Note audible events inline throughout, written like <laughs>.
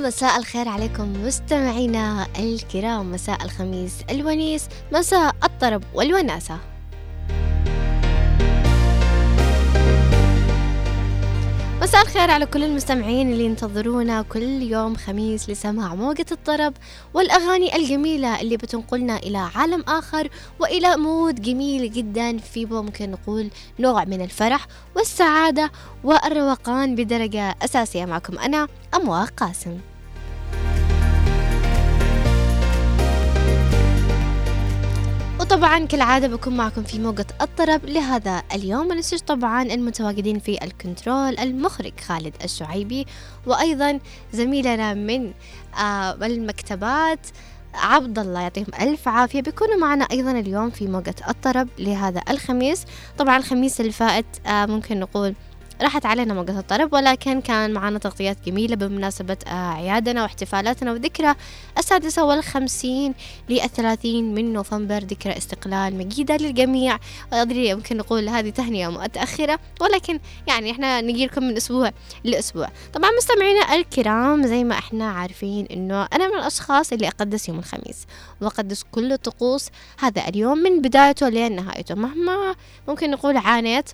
مساء الخير عليكم مستمعينا الكرام مساء الخميس الونيس مساء الطرب والوناسة. مساء الخير على كل المستمعين اللي ينتظرونا كل يوم خميس لسماع موجة الطرب والأغاني الجميلة اللي بتنقلنا إلى عالم آخر وإلى مود جميل جدا في ممكن نقول نوع من الفرح والسعادة والروقان بدرجة أساسية. معكم أنا أمواء قاسم. وطبعا كالعادة بكون معكم في موجة الطرب لهذا اليوم. ونسج طبعا المتواجدين في الكنترول المخرج خالد الشعيبي وأيضا زميلنا من آه المكتبات عبد الله يعطيهم ألف عافية. بيكونوا معنا أيضا اليوم في موجة الطرب لهذا الخميس. طبعا الخميس اللي فات آه ممكن نقول راحت علينا موقت الطرب ولكن كان معنا تغطيات جميلة بمناسبة أعيادنا واحتفالاتنا وذكرى السادسة والخمسين للثلاثين من نوفمبر ذكرى استقلال مجيدة للجميع. أدري يمكن نقول هذه تهنئة متأخرة ولكن يعني إحنا نجي لكم من أسبوع لأسبوع. طبعا مستمعينا الكرام زي ما إحنا عارفين إنه أنا من الأشخاص اللي أقدس يوم الخميس وأقدس كل الطقوس هذا اليوم من بدايته لين نهايته مهما ممكن نقول عانيت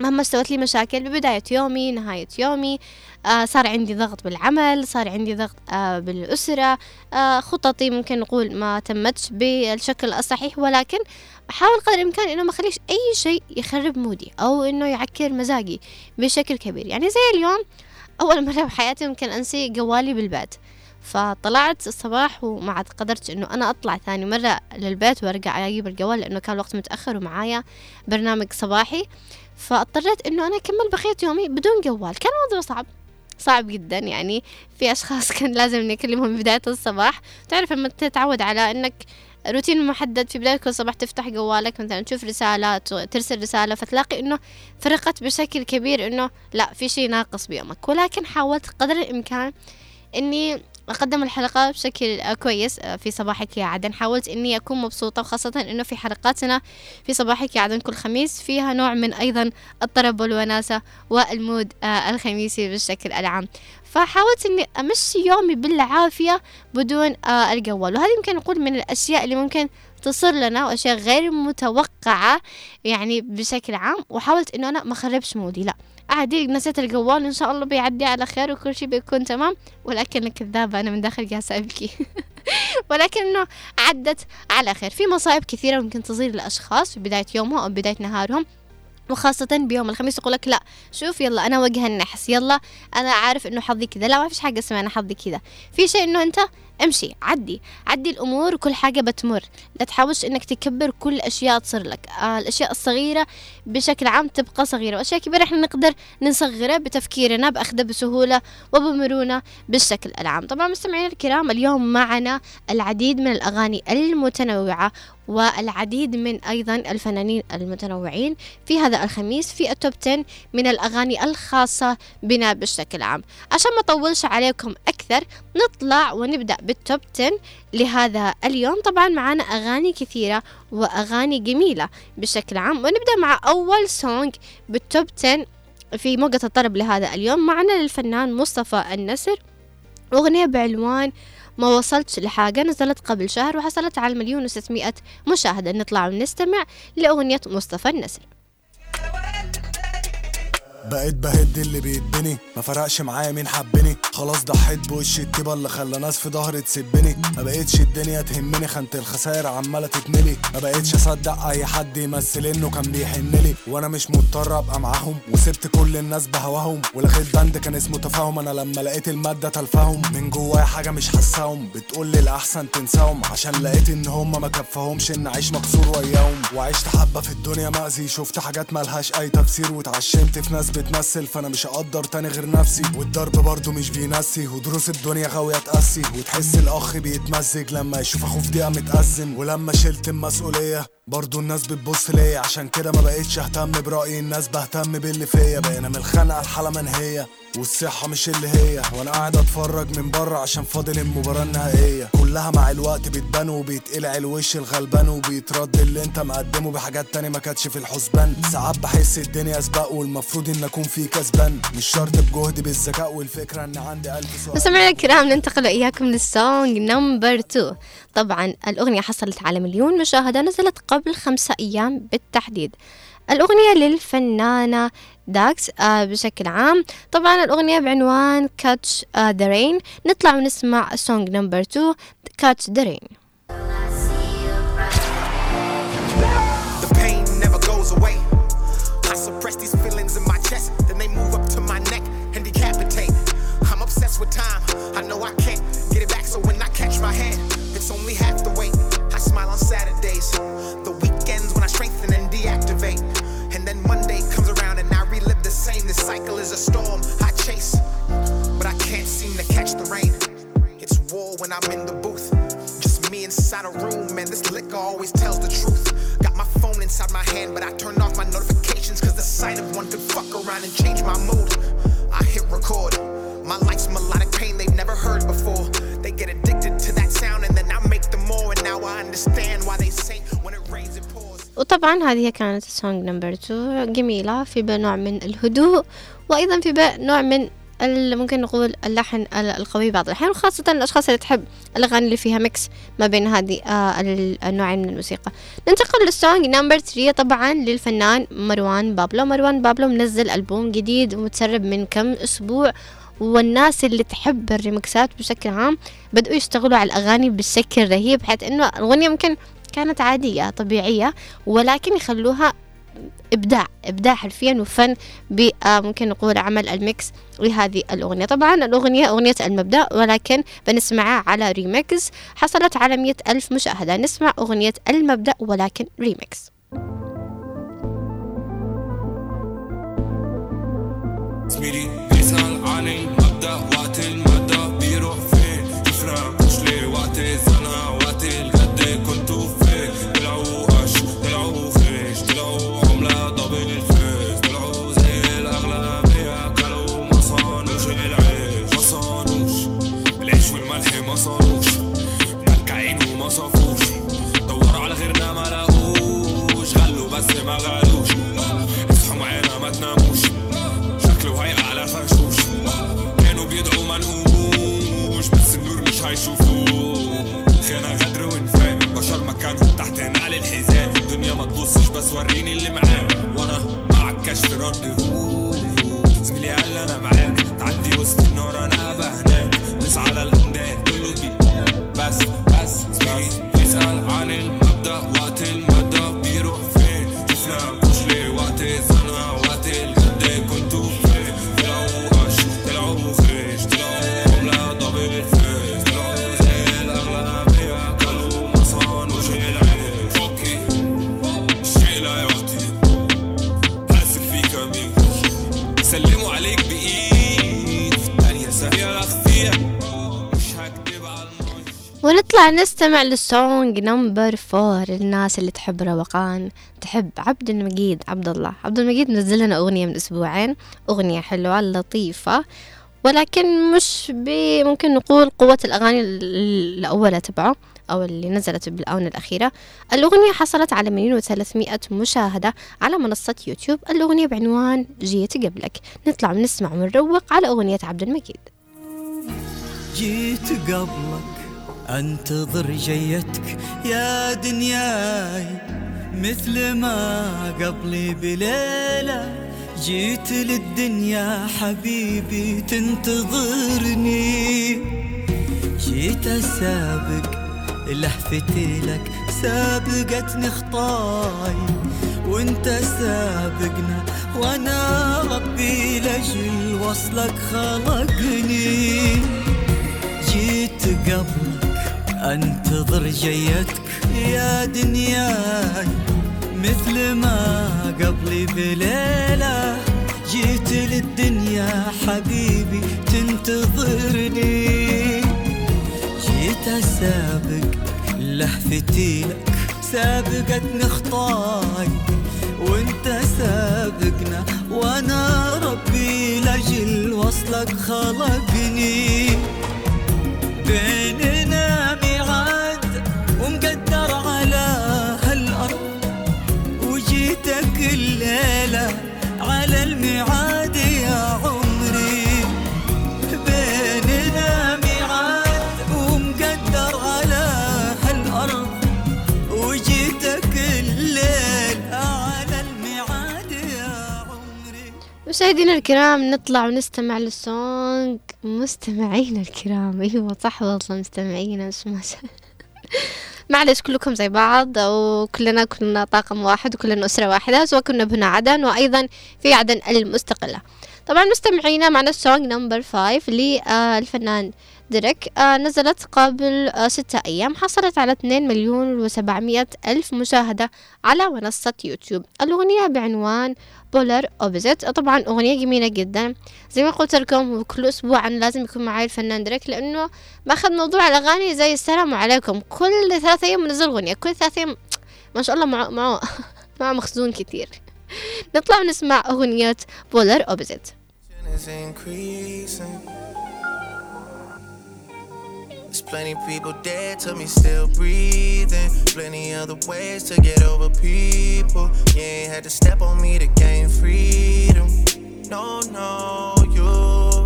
مهما استوت لي مشاكل ببداية يومي نهاية يومي آه صار عندي ضغط بالعمل صار عندي ضغط آه بالأسرة آه خططي ممكن نقول ما تمتش بالشكل الصحيح ولكن أحاول قدر الإمكان إنه ما أخليش أي شيء يخرب مودي أو إنه يعكر مزاجي بشكل كبير. يعني زي اليوم أول مرة بحياتي ممكن أنسي جوالي بالبيت. فطلعت الصباح وما عاد قدرت إنه أنا أطلع ثاني مرة للبيت وأرجع أجيب الجوال لأنه كان الوقت متأخر ومعايا برنامج صباحي. فاضطريت إنه أنا أكمل بقية يومي بدون جوال. كان موضوع صعب. صعب جدا يعني. في أشخاص <laughs> كان لازم اني اكلمهم في بداية الصباح. تعرف لما تتعود على إنك روتين محدد في بداية كل صباح تفتح جوالك مثلا تشوف رسالة ترسل رسالة فتلاقي إنه فرقت بشكل كبير إنه لا في شيء ناقص بيومك. ولكن حاولت قدر الإمكان إني أقدم الحلقة بشكل كويس في صباحك يا عدن. حاولت إني أكون مبسوطة وخاصة إنه في حلقاتنا في صباحك يا عدن كل خميس فيها نوع من أيضا الطرب والوناسة والمود الخميسي بالشكل العام. فحاولت إني أمشي يومي بالعافية بدون الجوال. وهذه يمكن نقول من الأشياء اللي ممكن تصير لنا وأشياء غير متوقعة يعني بشكل عام وحاولت إنه أنا ما أخربش مودي لا. عادي نسيت الجوال إن شاء الله بيعدي على خير وكل شيء بيكون تمام. ولكن كذابة أنا من داخل جالسة أبكي. <laughs> ولكن انه عدت على خير. في مصائب كثيرة ممكن تصير للأشخاص في بداية يومهم أو بداية نهارهم. وخاصة بيوم الخميس يقول لك لا شوف يلا أنا وجه النحس يلا أنا عارف إنه حظي كذا. لا ما فيش حاجة اسمها أنا حظي كذا. في شيء إنه أنت امشي عدي عدي الأمور وكل حاجة بتمر. لا تحاولش إنك تكبر كل أشياء تصير لك. آه الأشياء الصغيرة بشكل عام تبقى صغيرة. والاشياء الكبيره إحنا نقدر نصغرها بتفكيرنا بأخذها بسهولة وبمرونة بالشكل العام. طبعا مستمعينا الكرام اليوم معنا العديد من الأغاني المتنوعة والعديد من أيضا الفنانين المتنوعين في هذا الخميس في التوب 10 من الأغاني الخاصة بنا بشكل عام. عشان ما أطولش عليكم أكثر. نطلع ونبدأ بالتوب 10 لهذا اليوم. طبعا معنا أغاني كثيرة وأغاني جميلة بشكل عام. ونبدأ مع أول song بال top 10 في موجة الطرب لهذا اليوم. معنا للفنان مصطفى النسر أغنية بعنوان ما وصلتش لحاجة نزلت قبل شهر وحصلت على المليون وستمائة مشاهدة نطلع ونستمع لأغنية مصطفى النسر بقيت بهد اللي بيهدني ما فرقش معايا مين حبني. خلاص ضحيت بوش الطيبه اللي خلى ناس في ظهري تسبني. ما بقيتش الدنيا تهمني. خانة الخسائر عمالة تتملي. ما بقيتش أصدق أي حد يمثل إنه كان بيحنلي وأنا مش مضطر أبقى معاهم. وسبت كل الناس بهواهم. ولغيت بند كان اسمه تفاهم. أنا لما لقيت المادة تلفاهم من جوايا حاجة مش حاساهم. بتقول لي الأحسن تنساهم. عشان لقيت إن هم ما كفاهمش إن اعيش مكسور وياهم. وعشت حبة في الدنيا مأذي. شفت حاجات ملهاش أي تفسير. واتعشمت في ناس بتمثل فأنا مش هقدر تاني غير نفسي. والضرب برضه مش بينسي. ودروس الدنيا غاوية تقسي وتحس الأخ بيتمزج لما يشوف أخوه في دقيقة متأزم ولما شلت المسؤولية برضو الناس بتبص ليا عشان كده ما بقتش اهتم برأي الناس بهتم باللي فيا بقينا من الخنقة الحالة منهية والصحة مش اللي هي. وأنا قاعد أتفرج من بره عشان فاضل المباراة النهائية. كلها مع الوقت بتبان وبيتقلع الوش الغلبان وبيترد اللي انت مقدمه بحاجات تاني ما كانتش في الحسبان. ساعات بحس الدنيا سباق والمفروض إن أكون فيه كسبان. مش شرط بجهدي بالذكاء والفكرة إن عندي ألف سؤال. مستمعينا الكرام ننتقل إياكم للسونج نمبر 2 طبعا الأغنية حصلت على مليون مشاهدة نزلت قبل قبل خمسة أيام بالتحديد. الأغنية للفنانة Dax آه، بشكل عام. طبعا الأغنية بعنوان Catch آه، the Rain. نطلع ونسمع song number 2 Catch the Rain. Saturdays. Cycle is a storm I chase, but I can't seem to catch the rain. It's war when I'm in the booth. Just me inside a room, man. this liquor always tells the truth. Got my phone inside my hand, but I turned off my notifications. Cause the sight of one could fuck around and change my mood. I hit record. My life's melodic pain they've never heard before. They get addicted to that sound, and then I make them more. And now I understand why they say when it rains, it. وطبعا هذه كانت ال song number 2 جميلة في نوع من الهدوء وأيضا في نوع من ممكن نقول اللحن ال- القوي بعض الأحيان وخاصة الأشخاص اللي تحب الأغاني اللي فيها mix ما بين هذه آه، ال- النوعين من الموسيقى. ننتقل لل song number 3 طبعا للفنان مروان بابلو. مروان بابلو منزل ألبوم جديد ومتسرب من كم أسبوع والناس اللي تحب الريمكسات بشكل عام بدأوا يشتغلوا على الأغاني بشكل رهيب حيث إنه الأغنية ممكن كانت عادية طبيعية ولكن يخلوها إبداع إبداع حرفيا وفن آه، ممكن نقول عمل ال mix لهذه الأغنية. طبعا الأغنية أغنية المبدأ ولكن بنسمعها على ريميكس. حصلت على مية ألف مشاهدة. نسمع أغنية المبدأ ولكن ريميكس. زميلي وريني اللي معاك. وأنا مع الكشف رد زميلي قال أنا معاك. تعدي وسط النار أنا ابقى هناك. بس على الانداد ونطلع نستمع لل song number four للناس اللي تحب روقان تحب عبد المجيد عبد الله عبد المجيد نزل لنا أغنية من أسبوعين أغنية حلوة لطيفة ولكن مش ممكن نقول قوة الأغاني ال- الأولى تبعه أو اللي نزلت بالآونة الأخيرة. الأغنية حصلت على مليون وثلاثمائة مشاهدة على منصة يوتيوب. الأغنية بعنوان جيت قبلك. نطلع ونسمع ونروق على أغنية عبد المجيد. جيت قبلك. أنتظر جيتك يا دنياي مثل ما قبلي بليلة جيت للدنيا حبيبي تنتظرني. جيت أسابق لهفتي لك سابقتني خطاي وانت سابقنا وأنا ربي لاجل وصلك خلقني. جيت قبلك أنتظر جيتك يا دنياي مثل ما قبلي بليلة جيت للدنيا حبيبي تنتظرني. جيت أسابق لهفتي لك سابقتني خطاي وانت سابقنا وأنا ربي لأجل وصلك خلقني. بيننا وجيتك الليلة على الميعاد يا عمري. بيننا ميعاد ومقدر على هالأرض. وجيتك الليل على الميعاد يا عمري. مشاهدينا الكرام نطلع ونستمع للسونج مستمعينا الكرام. أيوه صح والله مستمعينا مش ما شاء معلش كلكم زي بعض وكلنا كنا طاقم واحد وكلنا أسرة واحدة سواء كنا بهنا عدن وأيضا في عدن المستقلة. طبعا مستمعينا معنا ال song number five للفنان دريك آه نزلت قبل آه ستة أيام. حصلت على 2 مليون وسبعمية ألف مشاهدة على منصة يوتيوب. الأغنية بعنوان Polar Opposite طبعا أغنية جميلة جدا. زي ما قلت لكم كل أسبوع أنا لازم يكون معي الفنان دريك لأنه ماخذ موضوع الأغاني زي السلام عليكم. كل ثلاثة أيام منزل أغنية. كل ثلاثة أيام ما شاء الله معه معه معه مخزون كتير. نطلع ونسمع أغنية Polar Opposite. There's plenty people dead to me still breathing. Plenty other ways to get over people. You ain't had to step on me to gain freedom. No, no, you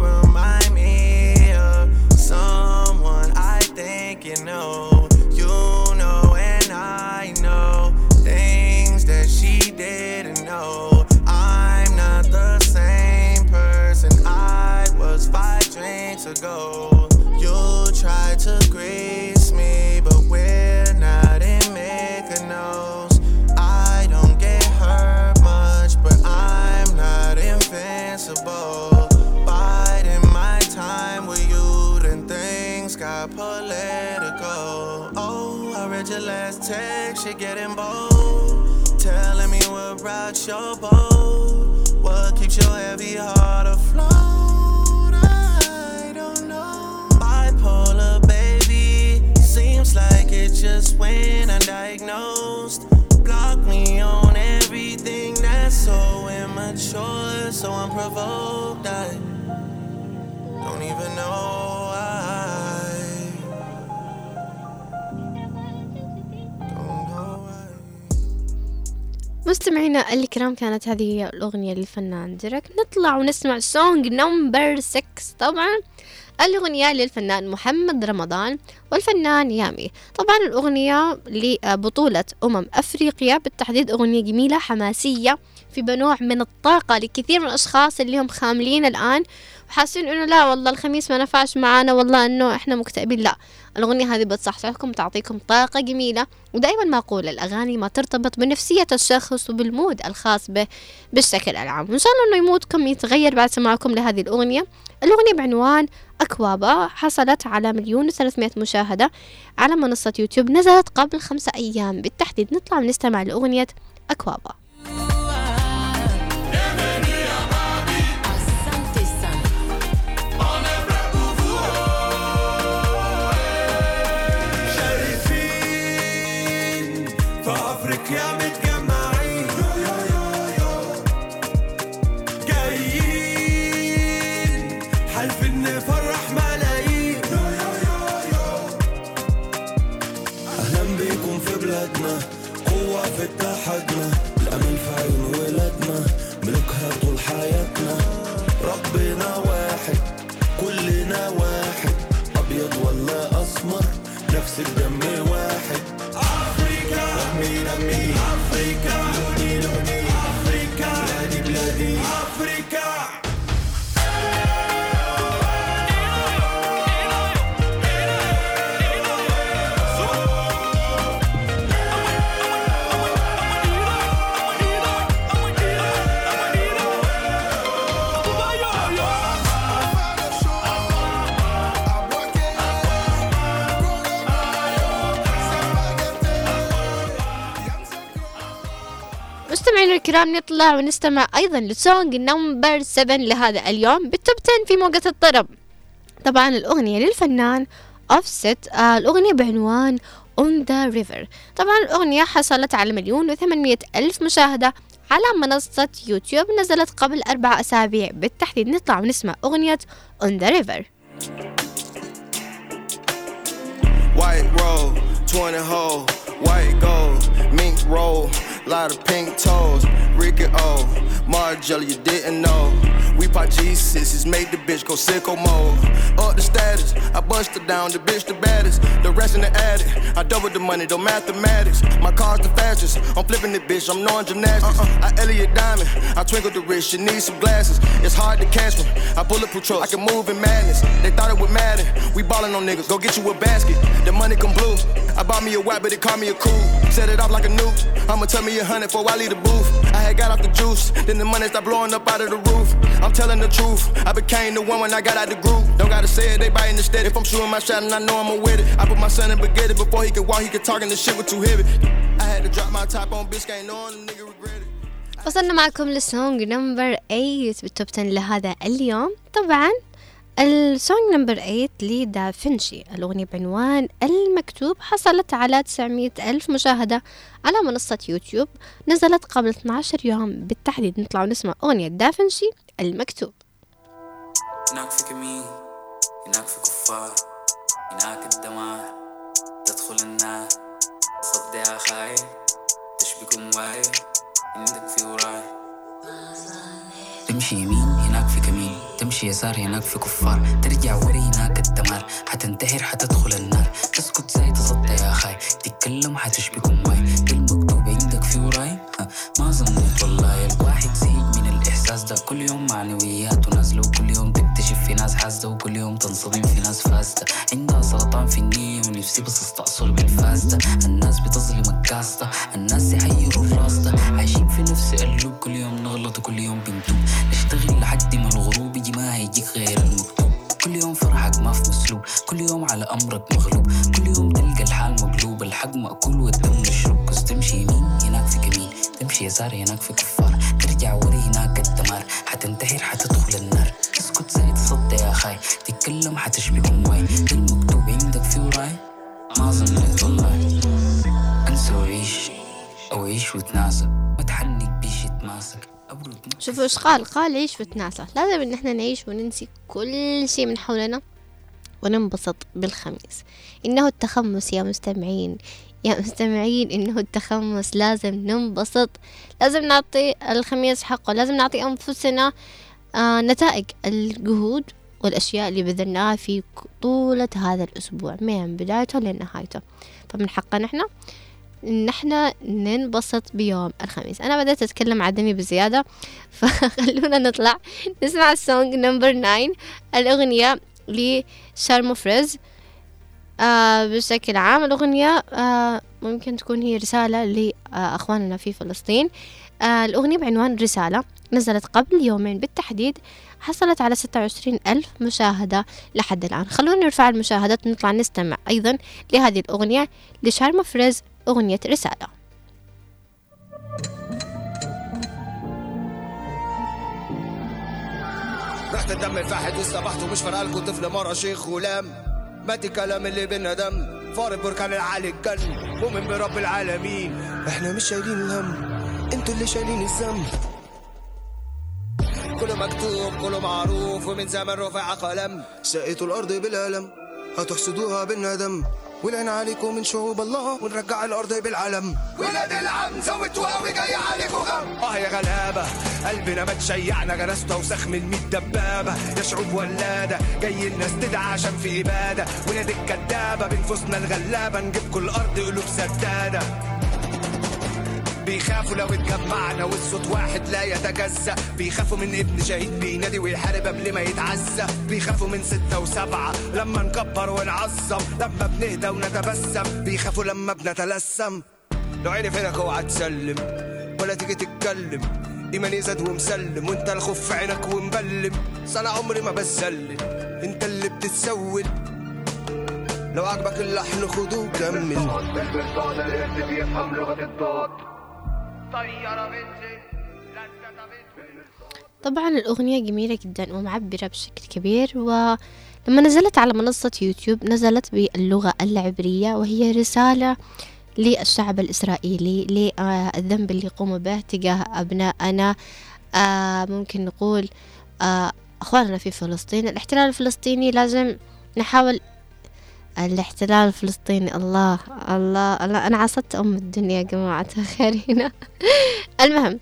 remind me of someone I think you know. You know, and I know things that she didn't know. I'm not the same person I was five drinks ago. Tried to grease me, but we're not in Mykonos. I don't get hurt much, but I'm not invincible. Biding my time with you, then things got political. Oh, I read your last text, you're getting bold. Telling me what rocks your boat. What keeps your heavy heart afloat? Seems like it just went undiagnosed. Block me on everything that's so immature, so unprovoked. I don't even know why. Don't know why. مستمعينا الكرام كانت هذه هي الأغنية للفنان ديريك نطلع ونسمع سونج نمبر 6 طبعا الأغنية للفنان محمد رمضان والفنان يامي. طبعا الأغنية لبطولة أمم أفريقيا بالتحديد أغنية جميلة حماسية في بنوع من الطاقة لكثير من الأشخاص اللي هم خاملين الآن وحاسين إنه لا والله الخميس ما نفعش معانا والله إنه إحنا مكتئبين. لا الأغنية هذه بتصحصحكم تعطيكم طاقة جميلة. ودائما ما أقول الأغاني ما ترتبط بنفسية الشخص وبالمود الخاص به بالشكل العام. وإن شاء الله إنه يمودكم يتغير بعد سماعكم لهذه الأغنية. الأغنية بعنوان أكوابا حصلت على مليون وثلاثمائة مشاهدة على منصة يوتيوب نزلت قبل خمسة أيام. بالتحديد نطلع ونستمع لأغنية أكوابا مستمعينا الكرام نطلع ونستمع أيضا ل song number 7 لهذا اليوم بال top 10 في موجة الطرب. طبعا الأغنية للفنان أوفست آه الأغنية بعنوان On the River. طبعا الأغنية حصلت على مليون وثمانمية ألف مشاهدة على منصة يوتيوب نزلت قبل أربع أسابيع. بالتحديد نطلع ونسمع أغنية On the River. White roll, 20 hole, white gold, mink roll, lot of pink toes, Ricky O, Margello, you didn't know. We pop G6s, made the bitch go sicko mode. Up the status, I bust her down, the bitch the baddest. The rest in the attic, I double the money, the mathematics. My car's the fastest, I'm flipping the bitch, I'm knowing gymnastics. Uh-uh, I Elliot Diamond, I twinkle the wrist, you need some glasses. It's hard to catch me, I bulletproof truck, I can move in madness. They thought it would matter, we ballin' on niggas, go get you a basket. The money come blue, I bought me a white, but it called me a cool. Set it off like a nuke, I'ma tell me a hundred before I leave the booth. I had got off the juice, then the money start blowing up out of the roof. I'm telling the truth, I became the one when I got out the group. Don't gotta say it, they biting the steady. If I'm shooting my shot and I know I'm with it, I put my son in spaghetti before he could walk, he could talk and the shit was too heavy. I had to drop my top on Biscayne, knowing the nigga regret it. وصلنا معكم للسونج نمبر 8 بالتوب 10 لهذا اليوم طبعا ال song number 8 لدافنشي الأغنية بعنوان المكتوب حصلت على 900 ألف مشاهدة على منصة يوتيوب. نزلت قبل 12 يوم. بالتحديد نطلع ونسمع أغنية دافنشي المكتوب. هناك في كمين هناك في كفار هناك الدمار. تمشي يسار هناك في كفار. ترجع وري هناك الدمار. حتنتحر حتدخل النار. تسكت زي تصدى يا خاي. تتكلم حتشبكم واي. المكتوب عندك في وراي؟ ما ظنيت والله الواحد زهق من الإحساس ده. كل يوم معنوياته نازلة وكل يوم تكتشف في ناس حاسدة وكل يوم تنصدم في ناس فاسدة. عندها سرطان في النية ونفسي بس استأصل بالفاس ده الناس بتظلم الكاس ده الناس يحيروا ده عايشين في نفس قلوب. كل يوم نغلط وكل يوم بنتوب. نشتغل لحد ما الغروب ما هيجيك غير المكتوب كل يوم فرحك ما في مسلوب كل يوم على أمرك مغلوب. كل يوم تلقى الحال مقلوب. الحق مأكول والدم مشروب. كس تمشي يمين هناك في كمين. تمشي يسار هناك في كفار. ترجع وري هناك الدمار. حتنتحر حتدخل النار. اسكت زي تصدى يا خاي. تتكلم حتشبك موي المكتوب عندك في وراي؟ ما ظنيت والله. أنسى وعيش. أو عيش وتناسى شوفوا إيش قال. قال عيش وتناسى لازم إن إحنا نعيش وننسي كل شيء من حولنا وننبسط بالخميس. إنه التخمس يا مستمعين. يا مستمعين إنه التخمس. لازم ننبسط. لازم نعطي الخميس حقه. لازم نعطي أنفسنا آه نتائج الجهود والأشياء اللي بذلناها في طولة هذا الأسبوع. من بدايته لنهايته. فمن حقنا إحنا إن إحنا ننبسط بيوم الخميس. أنا بدأت أتكلم عدني بزيادة <laughs> فخلونا نطلع نسمع ال song number 9 الأغنية لشارموفرز آه بشكل عام الأغنية آه ممكن تكون هي رسالة لأخواننا في فلسطين. آه الأغنية بعنوان رسالة نزلت قبل يومين. بالتحديد حصلت على 26 ألف مشاهدة لحد الآن. خلونا نرفع المشاهدات ونطلع نستمع أيضا لهذه الأغنية لشارما فريز أغنية رسالة. رحت الدم الفاحت واستبحت ومش فارقالكوا طفل مرة شيخ غلام. مات الكلام اللي بينا دم. فار البركان العالي الجن. مؤمن برب العالمين. إحنا مش شايلين الهم. أنتوا اللي شايلين الذنب. كله مكتوب كله معروف ومن زمان رفع قلم. سقيتوا الأرض بالالم هتحسدوها بالندم. ولعن عليكم من شعوب الله ونرجع الأرض بالعلم. ولاد العم زودتوها وجاي عليكم غم. آه يا غلابة قلبنا ما تشيعنا جرسته وسخ من ميت دبابة. يا شعوب ولاده جاي الناس تدعى عشان في إبادة. ولاد الكدابة بنفوسنا الغلابة نجيب كل أرض قلوب سدادة. بيخافوا لو اتجمعنا والصوت واحد لا يتجزأ. بيخافوا من ابن شهيد بينادي ويحارب قبل ما يتعزى بيخافوا من ستة وسبعة لما نكبر ونعظم. لما بنهدى ونتبسم. بيخافوا لما بنتلسم. لو عرف هناك اوعى تسلم ولا تيجي تتكلم. إيماني زاد ومسلم وانت الخوف في عينك ومبلم أنا عمري ما بسلم انت اللي بتتسول. لو عجبك اللحن خده وكمل. طبعا الأغنية جميلة جدا ومعبرة بشكل كبير ولما نزلت على منصة يوتيوب نزلت باللغة العبرية وهي رسالة للشعب الإسرائيلي للذنب اللي يقوموا به تجاه أبنائنا. آه، ممكن نقول آه، أخواننا في فلسطين. الاحتلال الفلسطيني لازم نحاول الاحتلال الفلسطيني. الله الله, الله. أنا عصت أم الدنيا يا جماعة الخير هنا <laughs> المهم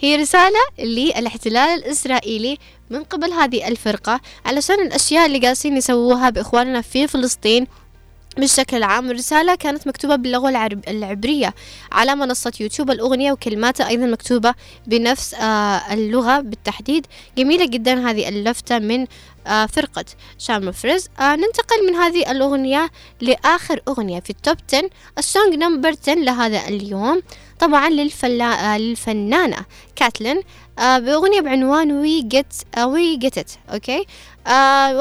هي رسالة للاحتلال الإسرائيلي من قبل هذه الفرقة علشان الأشياء اللي قاسين يسووها بإخواننا في فلسطين بالشكل العام الرسالة كانت مكتوبة باللغة العرب العبرية على منصة يوتيوب. الأغنية وكلماتها أيضا مكتوبة بنفس آه اللغة بالتحديد. جميلة جدا هذه اللفتة من آه فرقة شارموفرز آه ننتقل من هذه الأغنية لآخر أغنية في ال top 10 السونج نمبر 10 لهذا اليوم. طبعا للفلا... للفنانة كاتلين. بأغنية بعنوان وي جيت وي جيت أوكي؟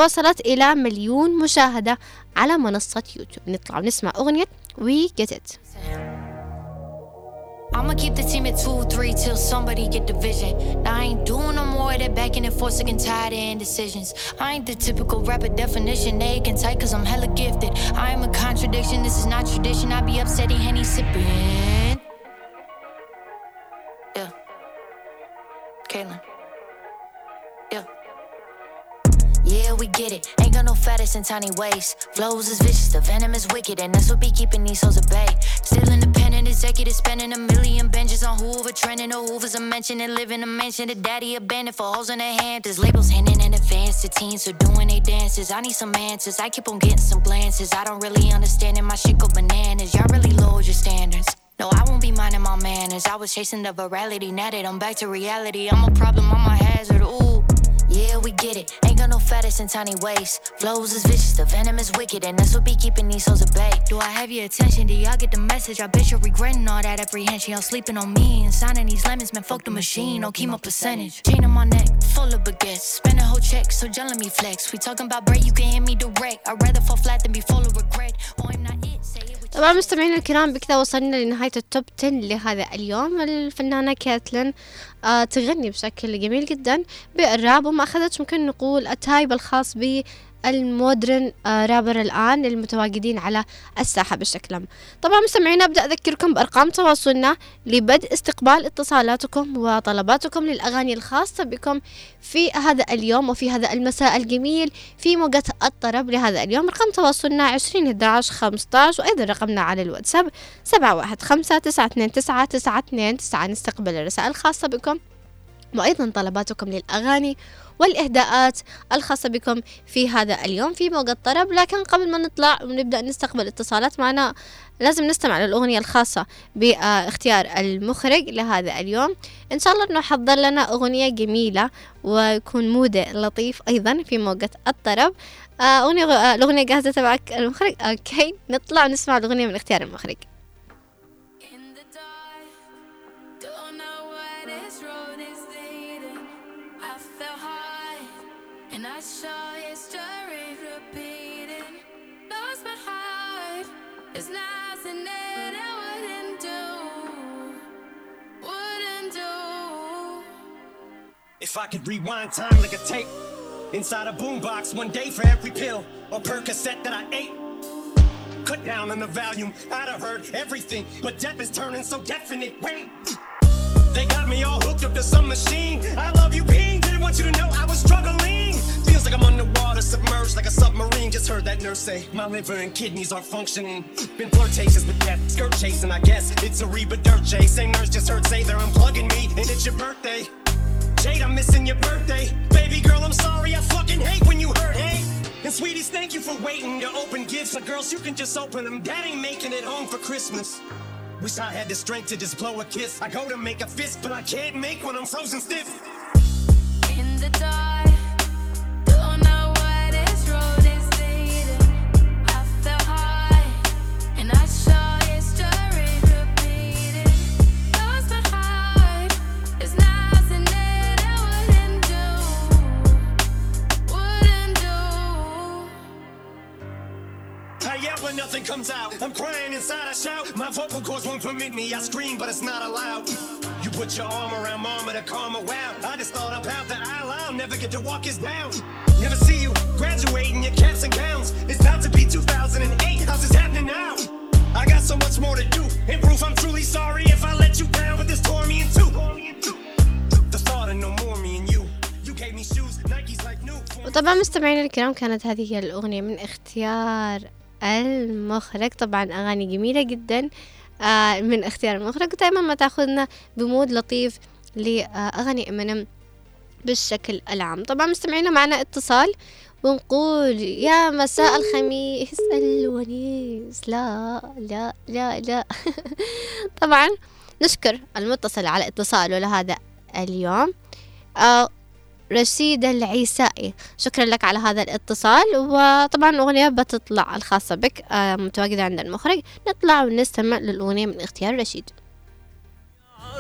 وصلت إلى مليون مشاهدة على منصة يوتيوب نطلع ونسمع أغنية وي جيت ات I'ma keep the team at two, three till somebody get the vision. Now I ain't doing no more of that backing and forth, sick and tired of indecisions. I ain't the typical rapper definition, they can tight cause I'm hella gifted. I am a contradiction, this is not tradition. I be upsetting, henny sipping. Yeah. Kaylin. Yeah, we get it. Ain't got no fattest in tiny ways. Flows is vicious, the venom is wicked, and that's what be keeping these hoes at bay. Still independent, executive, spending a million benches on Hoover, trending no Hoovers a mention and live in a mansion. The daddy abandoned for hoes in hand. There's labels handing in advance to teens who doing they dances. I need some answers. I keep on getting some glances. I don't really understand it. My shit go bananas. Y'all really lowered your standards. No, I won't be minding my manners. I was chasing the virality, now that I'm back to reality. I'm a problem, I'm a hazard. Ooh. Yeah, we get it. Ain't got no fattest in tiny ways. Flows is vicious, the venom is wicked, and that's what be keeping these hoes at bay. Do I have your attention? Do y'all get the message? I bet you're regretting all that apprehension. Y'all sleeping on me and signing these lemons, man. Fuck the machine, don't keep my percentage. Chain on my neck, full of baguettes. Spend a whole check, so just me flex. We talking about bread, you can hear me direct. I'd rather fall flat than be full of regret. I'm not طبعا مستمعينا الكرام بكذا وصلنا لنهاية التوب 10 لهذا اليوم. الفنانة كاتلين آه تغني بشكل جميل جدا بالراب وما أخذت ممكن نقول التايب الخاص بالمودرن آه رابر الآن المتواجدين على الساحة بشكل عام. طبعا مستمعينا أبدأ أذكركم بأرقام تواصلنا لبدء استقبال اتصالاتكم وطلباتكم للأغاني الخاصة بكم في هذا اليوم وفي هذا المساء الجميل في موجة الطرب لهذا اليوم. رقم تواصلنا عشرين 11 15 وأيضا رقمنا على الواتساب سبعة واحد خمسة تسعة اثنين تسعة تسعة اثنين تسعة. نستقبل الرسائل الخاصة بكم وأيضا طلباتكم للأغاني والإهداءات الخاصة بكم في هذا اليوم في موقع الطرب. لكن قبل ما نطلع ونبدأ نستقبل اتصالات معنا لازم نستمع للأغنية الخاصة باختيار المخرج لهذا اليوم. إن شاء الله أنه حضر لنا أغنية جميلة ويكون مودة لطيف أيضا في موقع الطرب. آه، أغنية آه، الأغنية جاهزة تبعك المخرج؟ أوكي نطلع ونسمع الأغنية من اختيار المخرج. And I history repeating. Lost my heart, there's nothing that I wouldn't do, wouldn't do. If I could rewind time like a tape inside a boombox one day for every pill or Percocet that I ate. Cut down on the volume, I'd have heard everything, but death is turning so definite. Wait, they got me all hooked up to some machine. I love you, Ping. Didn't want you to know I was struggling. Feels like I'm underwater, submerged like a submarine. Just heard that nurse say my liver and kidneys aren't functioning. <sniffs> Been flirtatious with death, skirt chasing. I guess it's a Reba Dirt J. Same nurse just heard say they're unplugging me, and it's your birthday. Jade, I'm missing your birthday. Baby girl, I'm sorry. I fucking hate when you hurt, hey? And sweeties, thank you for waiting to open gifts. But girls, you can just open them. Dad ain't making it home for Christmas. Wish I had the strength to just blow a kiss. I go to make a fist, but I can't make when I'm frozen stiff. My vocal cords won't permit me. I scream, but it's not allowed. You put your arm around mama to calm her wow. I just thought up out the aisle. I'll never get to walk us down. Never see you graduating your caps and gowns. It's about to be 2008. How's this happening now? I got so much more to do. In proof, I'm truly sorry if I let you down, but this tore me in two. The thought of no more me and you. You gave me shoes, Nikes like new. وطبعا مستمعينا الكرام كانت هذه هي الأغنية من اختيار المخرج. طبعا أغاني جميلة جدا آه، من اختيار المخرج. ودائما ما تأخذنا ب mood لطيف لأغاني امينيم بالشكل العام. طبعا مستمعينا معنا اتصال ونقول يا مساء الخميس الونيس. لا لا لا لا. <laughs> طبعا نشكر المتصل على اتصاله لهذا اليوم. آه رشيد العيسائي. شكرا لك على هذا الاتصال وطبعا الأغنية بتطلع الخاصة بك آه متواجدة عند المخرج. نطلع ونستمع للأغنية من اختيار رشيد.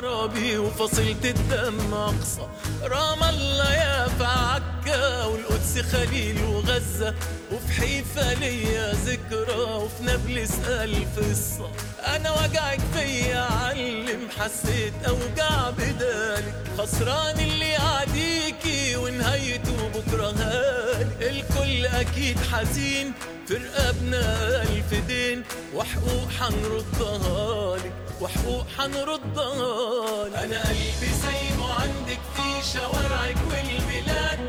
عربي وفصيلة الدم أقصى. رام الله يا فعكا والقدس خليل وغزة. وفي حيفا ليا ذكرى وفي نابلس ألف قصة. أنا وجعك فيا علم حسيت أوجع بدالك خسران اللي عاديكي ونهايته بكرة هالي. الكل أكيد حزين في رقابنا ألف دين وحقوق حنردها لك وحقوق حنردها لك أنا قلبي سايبه عندك في شوارعك والبلاد.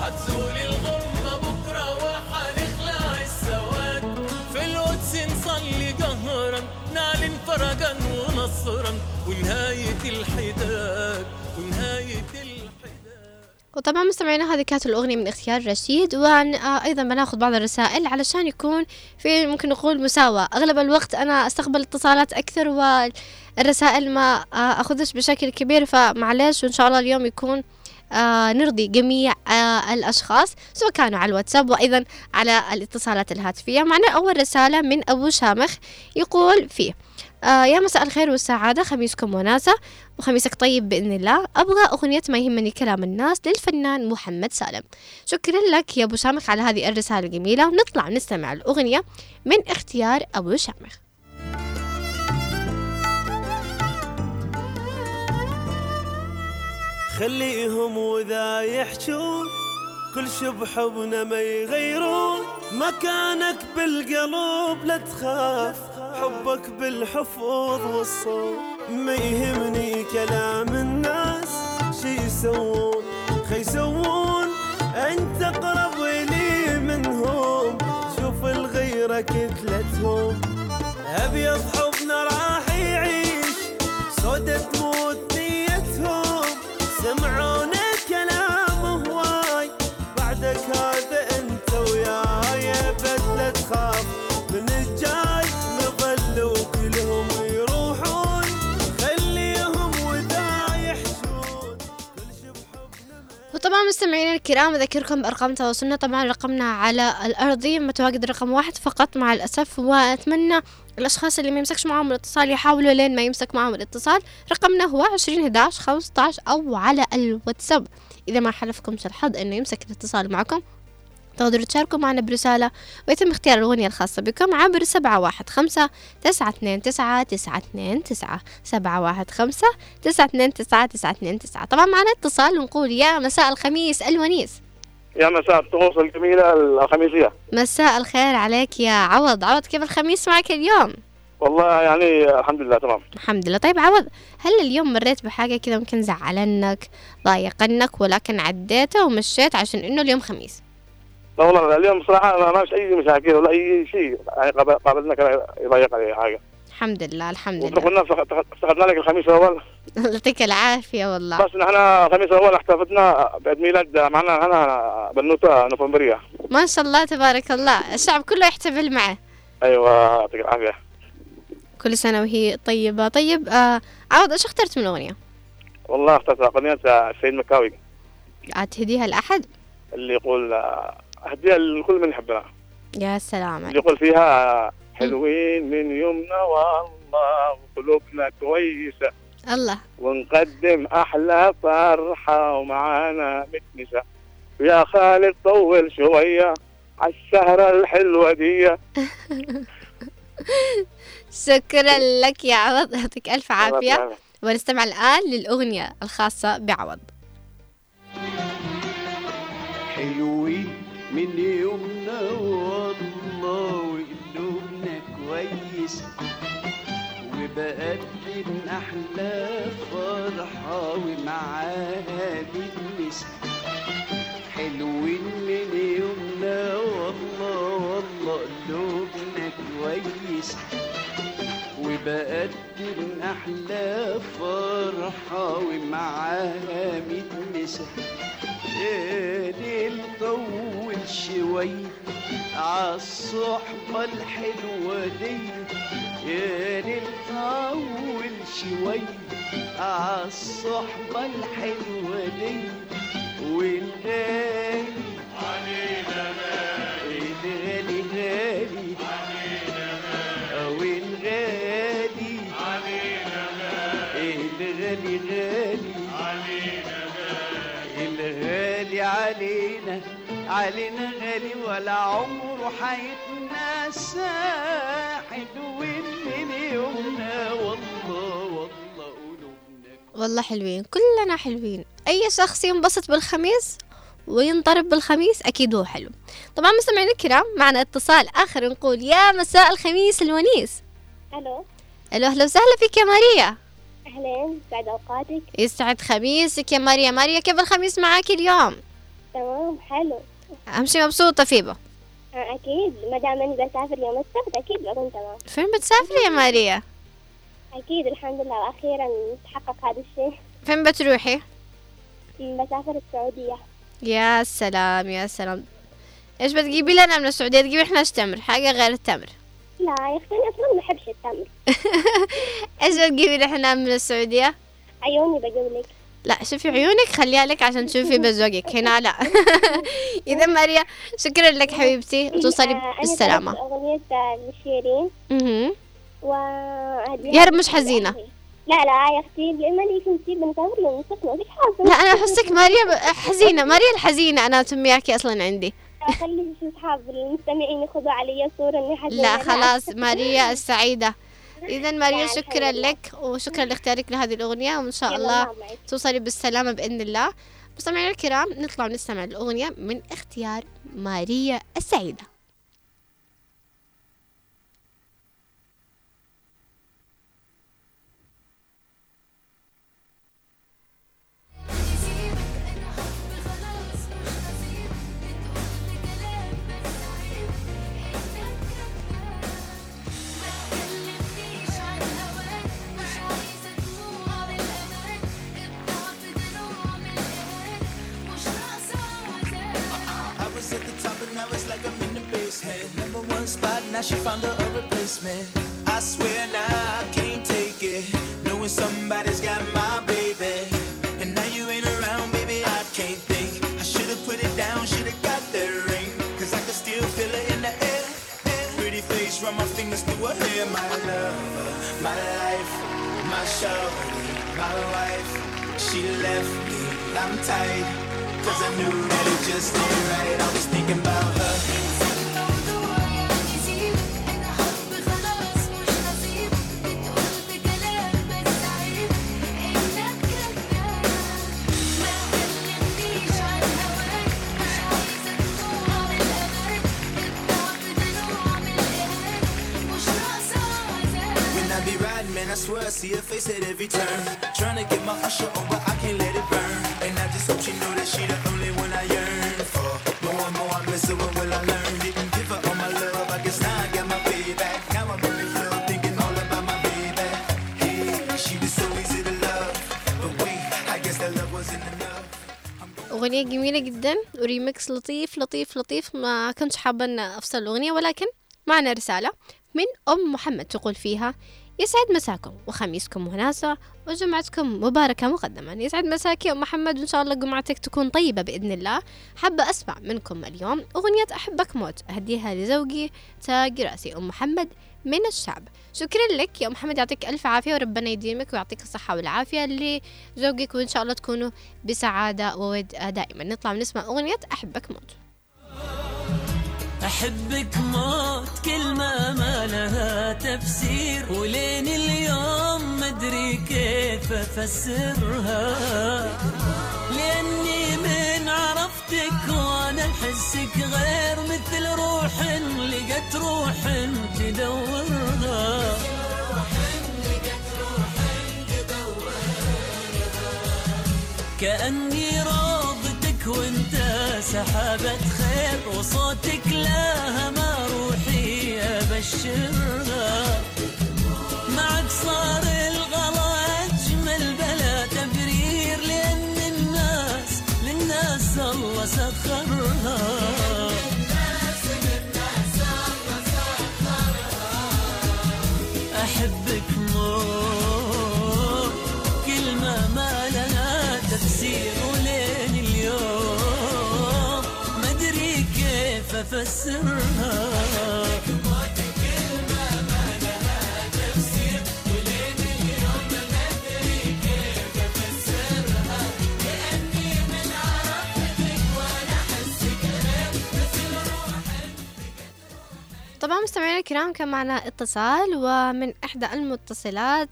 هتزول الغمة بكرة وحنخلع السواد. في القدس نصلي جهرا نعلن فرجا ونصرا ونهاية الحداد. وطبعا مستمعينا هذه كانت الأغنية من اختيار رشيد. وأيضا بناخذ بعض الرسائل علشان يكون في ممكن نقول مساواة. أغلب الوقت أنا أستقبل اتصالات أكثر والرسائل ما آه، أخذش بشكل كبير. فمعلش وإن شاء الله اليوم يكون آه نرضي جميع آه الأشخاص سواء كانوا على الواتساب وأيضا على الاتصالات الهاتفية. معنا أول رسالة من أبو شامخ يقول فيه آه يا مساء الخير والسعادة. خميسكم وناسة. وخميسك طيب بإذن الله. أبغى أغنية ما يهمني كلام الناس للفنان محمد سالم. شكرا لك يا أبو شامخ على هذه الرسالة الجميلة. ونطلع نستمع الأغنية من اختيار أبو شامخ خليهم وذا يحجون كل شي بحبنا ما يغيرون. مكانك بالقلوب لا تخاف. حبك بالحفوظ والصوت ما يهمني كلام الناس. شي يسوون؟ خي يسوون. أنت أقرب لي منهم. شوف الغيرة كتلتهم. أبيض حبنا راح وطبعا مستمعينا الكرام أذكركم بأرقام تواصلنا طبعا رقمنا على الأرضي متواجد رقم واحد فقط مع الأسف وأتمنى الأشخاص اللي ما يمسكش معهم الاتصال يحاولوا لين ما يمسك معهم الاتصال. رقمنا هو عشرين هداش خمسة أو على الواتساب. إذا ما حلفكمش الحظ إنه يمسك الاتصال معكم. تقدروا تشاركوا معنا برسالة ويتم اختيار الأغنية الخاصة بكم عبر سبعة واحد خمسة تسعة اثنين تسعة تسعة اثنين تسعة سبعة واحد خمسة تسعة اثنين تسعة تسعة اثنين تسعة طبعا معنا اتصال ونقول يا مساء الخميس الونيس. يا مساء الطقوس الجميلة الخميسية. مساء الخير عليك يا عوض. عوض كيف الخميس معك اليوم؟ والله يعني الحمد لله تمام. الحمد لله. طيب عوض هل اليوم مريت بحاجة كذا ممكن زعلنك ضايقنك ولكن عديتها ومشيت عشان إنه اليوم خميس؟ لا والله اليوم صراحة ما ماش أي مشاكل ولا أي شيء. يعني قاب- قابلنا كان يضيق علي حاجة. الحمد لله الحمد لله. وكنا افتقدنا لك الخميس الأول. <laughs> يعطيك العافية والله. بس نحن الخميس الأول احتفلنا بعيد ميلاد معنا هنا بنوتة نوفمبرية. ما شاء الله تبارك الله. الشعب كله يحتفل معه. أيوة يعطيك العافية. كل سنة وهي طيبة. طيب آه عوض إيش اخترت من الأغنية؟ والله اخترت أغنية السيد مكاوي. عاد تهديها لأحد؟ اللي يقول آه، أهديها لكل من يحبنا يا سلام اللي عليك. يقول فيها حلوين من يومنا والله وقلوبنا كويسة. الله. ونقدم أحلى فرحة ومعانا متنسة ويا خالد طول شوية عالسهرة الحلوة دي. <laughs> شكرا لك يا عوض. يعطيك ألف عافية. ونستمع الآن للأغنية الخاصة بعوض. حلوين من يومنا والله وقلوبنا كويس. وبقدم أحلى فرحة ومعاها بنمس حلوين من يومنا والله والله قلوبنا كويس. وبقدم أحلى فرحة ومعاها متمسة يا ليل طول شوي. عالصحبة الحلوة دي ليل طول شوي. عالصحبة الحلوة دي والغالي علينا غالي الغالي علينا غالي ولا عمره حيتنسى حلوين من يومنا. والله والله والله حلوين كلنا حلوين. أي شخص ينبسط بالخميس وينضرب بالخميس أكيد هو حلو. طبعا مستمعينا الكرام معنا اتصال آخر نقول يا مساء الخميس الونيس. ألو. ألو أهلا وسهلا فيك يا ماريا. اهلين سعد أوقاتك؟ يسعد خميسك يا ماريا. ماريا كيف الخميس معاك اليوم؟ تمام حلو. أهم شي مبسوطة فيبا أكيد. ما دام أني بسافر يوم السبت أكيد بكون تمام فين بتسافري يا ماريا؟ أكيد الحمد لله. وأخيرا تحقق هذا الشيء. فين بتروحي؟ بسافر السعودية. يا سلام يا سلام. إيش بتجيبي لنا من السعودية؟ تجيبي إحنا تمر حاجة غير التمر. لا يا أختي أنا أصلا ما احبش التمر. <laughs> إيش بتجيبي لنا من السعودية؟ عيوني بجيب لك. لا شوفي عيونك خليها لك عشان تشوفي بذوقك هنا لا. <laughs> إذا ماريا شكرا لك حبيبتي. توصلي آه، آه، لشيرين مهم. و يا رب مش حزينة. لا لا يا أختي لما لي كنتي بنسافر يوم السبت ما فيش حاجة. لا أنا أحسك ماريا حزينة. <laughs> ماريا الحزينة أنا اسمياكي أصلا عندي. خلي شو اصحاب المستمعين ياخذوا علي صورة إني حزينة. لا خلاص ماريا السعيدة. إذا ماريا شكرا لك وشكرا لاختيارك لهذه الأغنية وإن شاء الله. توصلي بالسلامة بإذن الله. مستمعينا الكرام نطلع ونستمع الأغنية من اختيار ماريا السعيدة. جدا وريمكس لطيف لطيف لطيف. ما كنتش حابة أن أفصل الأغنية ولكن معنا رسالة من أم محمد تقول فيها يسعد مساكم وخميسكم وناسة وجمعتكم مباركة مقدما يسعد مساك يا أم محمد وإن شاء الله جمعتك تكون طيبة بإذن الله. حابة أسمع منكم اليوم أغنية أحبك موت. أهديها لزوجي تاج رأسي أم محمد. من الشعب. شكرا لك يا محمد يعطيك ألف عافية وربنا يديمك ويعطيك الصحة والعافية لزوجك وإن شاء الله تكونوا بسعادة وود دائما. نطلع ونسمع أغنية أحبك موت. أحبك موت كلمة ما لها تفسير ولين اليوم مدري كيف من عرفتك وأنا أحسك غير مثل روح لقت روح تدورها كأني راضتك وأنت سحابة خير وصوتك لها ما روحي أبشرها معك صار الغلا سخرها أحبك موت. كلمة ما لها تفسير ولين اليوم. ما أدري كيف أفسرها طبعا مستمعينا الكرام كان معنا اتصال ومن إحدى المتصلات.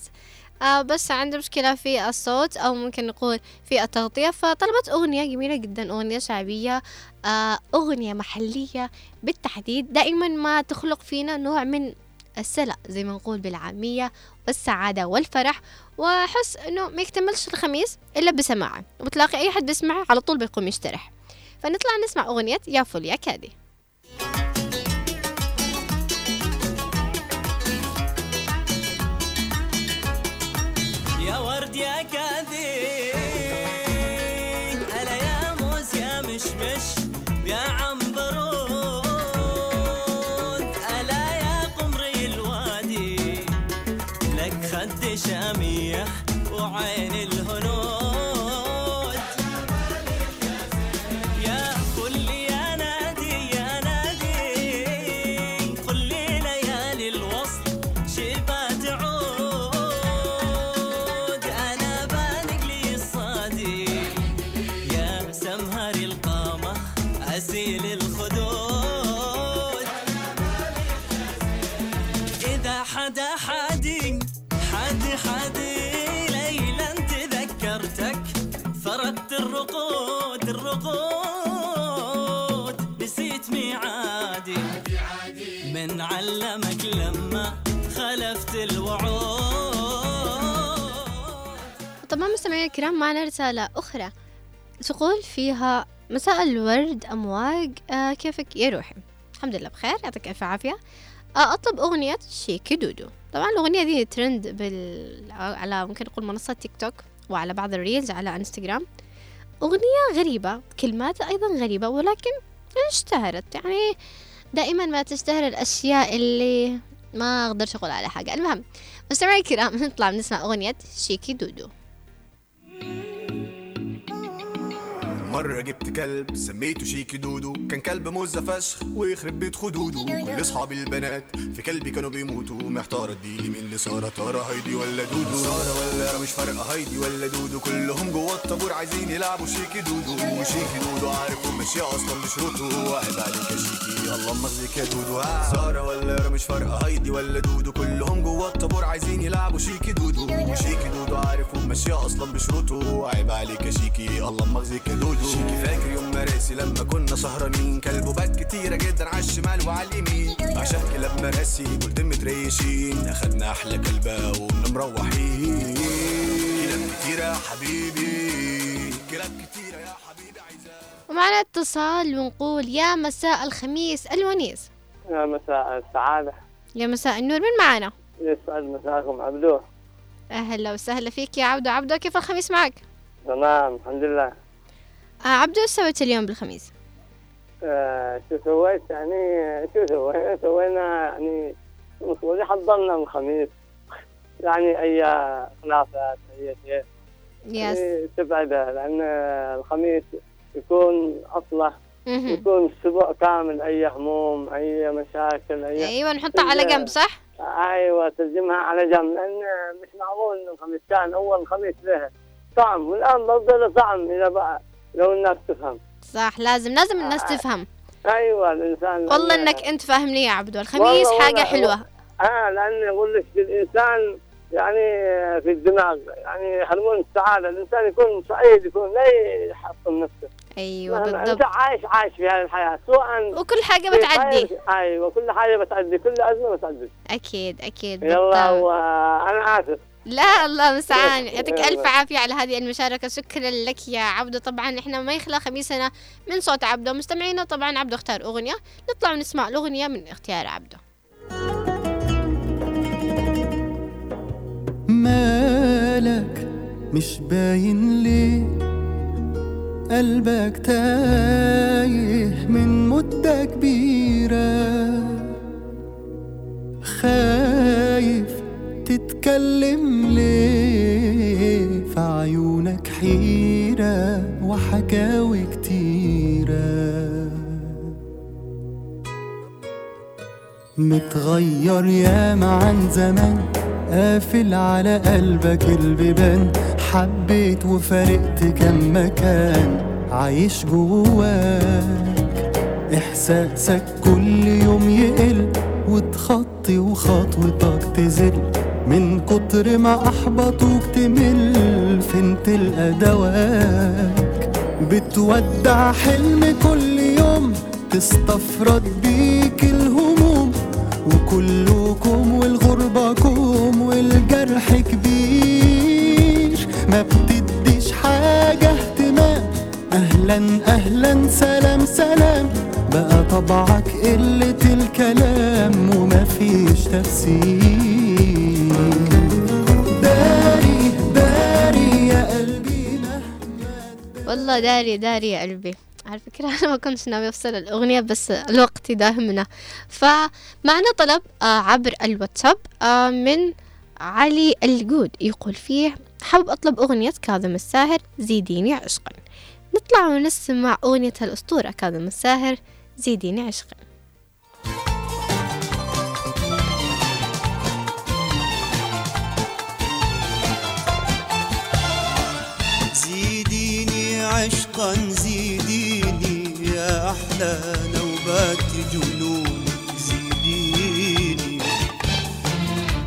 آه بس عنده مشكلة في الصوت أو ممكن نقول في التغطية فطلبت أغنية جميلة جدا أغنية شعبية آه أغنية محلية بالتحديد. دائما ما تخلق فينا نوع من السلع زي ما نقول بالعامية والسعادة والفرح. وأحس إنه ما يكتملش الخميس إلا بسماعه وبتلاقي أي حد بيسمعه على طول بيقوم يشترح. فنطلع نسمع أغنية يا فل يا كادي. طبعا مستمعينا الكرام معنا رسالة أخرى تقول فيها مساء الورد أمواج آه كيفك يا روحي؟ الحمد لله بخير يعطيك ألف عافية. آه أطلب أغنية شيكي دودو. طبعا الأغنية دي ترند بال... على ممكن نقول منصة تيك توك وعلى بعض ال reels على إنستغرام. أغنية غريبة كلماتها أيضا غريبة ولكن اشتهرت. يعني دائما ما تشتهر الأشياء اللي ما أقدرش أقول على حاجة. المهم مستمعي الكرام نطلع نسمع أغنية شيكي دودو. مرة جبت كلب سميته شيكي دودو. كان كلب مزة فشخ ويخرب بيت خدوده. كل اصحابي البنات في كلبي كانوا بيموتوا. محتار أديلي مين اللي سارة ترى هايدي ولا دودو؟ سارة ولا مش فارقة هايدي ولا دودو. كلهم جوه الطابور عايزين يلعبوا شيكي دودو. وشيكي دودو عارف وماشية أصلا بشروطه. عيب عليك يا شيكي الله مغزيك يا دودو. سارة ولا مش فارقة هايدي ولا دودو. كلهم جوه الطابور عايزين يلعبوا شيكي دودو. وشيكي دودو عارف وماشية أصلا بشروطه. عيب عليك يا شيكي الله مغزيك يا دودو. شيكي فاكر يوم مراسي. لما كنا سهرانين كلبه بات كتيرة جدا على الشمال وعلى اليمين. عشان كلاب مراسي قلت متريشين اخدنا أحلى كلبة وقمنا مروحين. كلاب كتيرة يا حبيبي. كلاب كتيرة يا حبيبي ومعنا اتصال ونقول يا مساء الخميس الونيس. يا مساء السعادة. يا مساء النور من معنا؟ يسعد مساكم عبدو. أهلا وسهلا فيك يا عبدو. عبدو كيف الخميس معك؟ تمام الحمد لله. آه عبدو إيش سويت اليوم بالخميس؟ آه شو سويت؟ يعني شو سوينا سوينا يعني المفروض حضرنا الخميس. يعني أي خلافات أي شيء. يس يعني تبعدة لأن الخميس يكون مهم. يكون أسبوع كامل أي هموم أي مشاكل أي أيوه نحطها على جنب صح؟ أيوه ترجمها على جنب لأن مش معقول ان الخميس كان أول خميس له طعم والآن برضه له طعم. إذا بقى لو الناس تفهم. صح لازم لازم الناس تفهم. أيوه الإنسان والله إنك أنت فاهمني يا عبدو الخميس والله- حلوة. آه لأن يقول لك الإنسان يعني في الدماغ يعني هرمون السعادة الإنسان يكون سعيد يكون لا يحطم نفسه. أيوه مهما أنت بالضبط عايش عايش في هذه الحياة سواء وكل حاجة بتعدي. أيوه كل حاجة بتعدي كل أزمة بتعدي. أكيد أكيد يلا بالطبع. وأنا آسف. لا الله مستعان يعطيك يلا. ألف <laughs> عافية على هذه المشاركة. شكرا لك يا عبدو. طبعا إحنا ما يخلى خميسنا من صوت عبدو. مستمعينا طبعا عبدو اختار أغنية. نطلع ونسمع الأغنية من اختيار عبدو. مالك مش باين ليه؟ قلبك تايه من مدة كبيرة. خايف تتكلم ليه؟ في عيونك حيرة وحكاوي كتيرة. متغير ياما عن زمان قافل على قلبك البيبان. حبيت وفارقت كم مكان عايش جواك. إحساسك كل يوم يقل وتخطي وخطوتك تزل. من كتر ما أحبطوك تمل فين تلقى دواك بتودع حلم كل يوم تستفرد بيك الهموم وكلكم كوم والجرح كبير. ما بتديش حاجة اهتمام أهلا أهلا سلام سلام. بقى طبعك قلة الكلام ومفيش تفسير. والله داري داري يا قلبي. على فكرة أنا ما كنتش ناوي أفصل الأغنية بس الوقت يداهمنا. فمعنا طلب آه، عبر الواتساب آه، من علي الجود. يقول فيه حابب أطلب أغنية كاظم الساهر زيديني عشقا. نطلع ونسمع أغنية الأسطورة كاظم الساهر زيديني عشقا. عشقا زيديني يا أحلى نوبات جنون زيديني.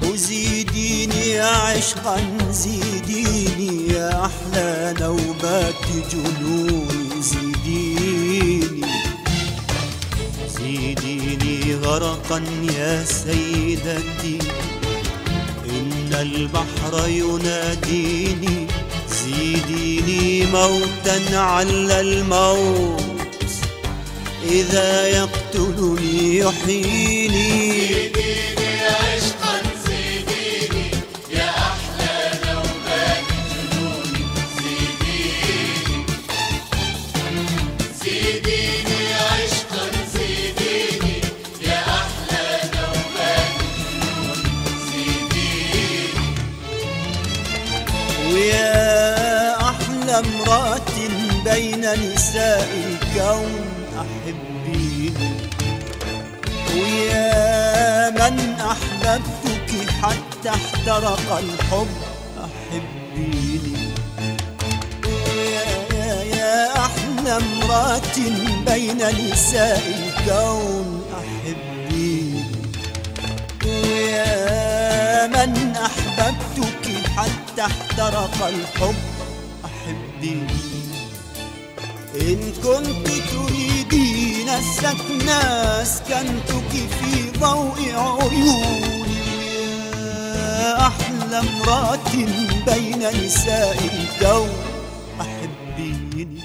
وزيديني عشقا زيديني يا أحلى نوبات جنون زيديني. زيديني غرقا يا سيدتي إن البحر يناديني زيديني موتا على الموت. إذا يقتلني يحييني. امرأة بين نساء الكون أحبيني ويا من أحببتك حتى احترق الحب أحبيني ويا يا, أحلى امرأة بين نساء الكون أحبيني ويا من أحببتك حتى احترق الحب إن كنت تريدين السكن أسكنتك في ضوء عيوني. أحلى امرأة بين نساء الكون أحبيني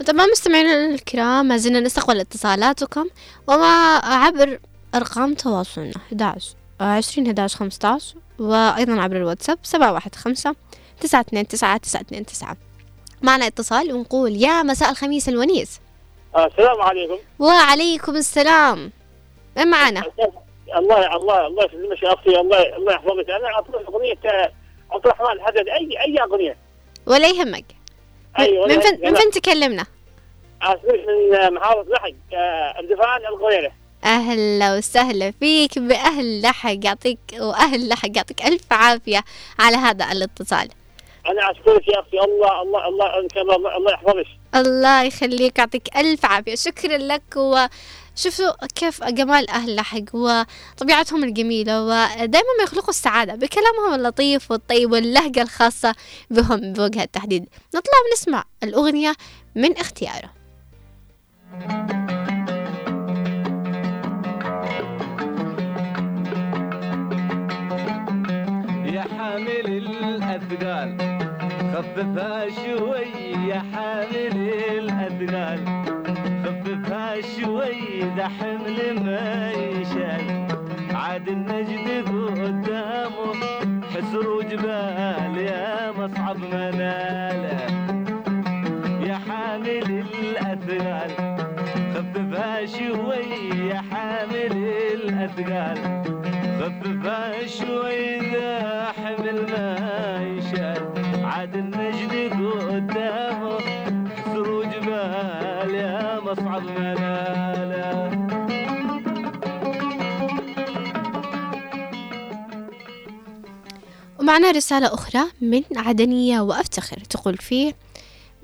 وطبعا مستمعينا الكرام ما زلنا نستقبل اتصالاتكم. وما عبر أرقام تواصلنا 11 20 11 15 وأيضا عبر الواتساب 715 929 929 معنا اتصال ونقول يا مساء الخميس الونيس. السلام عليكم. وعليكم السلام. من معنا؟ الله الله الله يسلمك يا أختي. الله الله يحفظك. أنا اطلب أغنية آه، عبد الرحمن الحدد اي أي أغنية؟ ولا يهمك. أيوه من فين من فين تكلمنا؟ اسمك من آه، محافظه لحج آه، الدفان الغويرة. أهلا وسهلا فيك بأهل لحق. يعطيك وأهل لحق. يعطيك ألف عافية على هذا الاتصال. أنا أشكرك يا أختي الله الله الله الله, الله, الله يحفظك. الله يخليك يعطيك ألف عافية. شكرا لك وشوفوا كيف جمال أهل لحق وطبيعتهم الجميلة ودائما ما يخلقوا السعادة. بكلامهم اللطيف والطيب واللهجة الخاصة بهم بوجه التحديد. نطلع ونسمع الأغنية من اختياره. يا الأثقال خففها شوي يا حامل الأثقال خففها شوي ذا حمل ما يشال عاد النجد قدامه حسر وجبال يا مصعب مناله. يا حامل الأثقال خففها شوي يا حامل الأثقال خففها شوي ذا حمل ما يشال عاد النجد قدامه حسر جبال يا مصعب مناله ومعنا رسالة أخرى من عدنية وأفتخر تقول فيه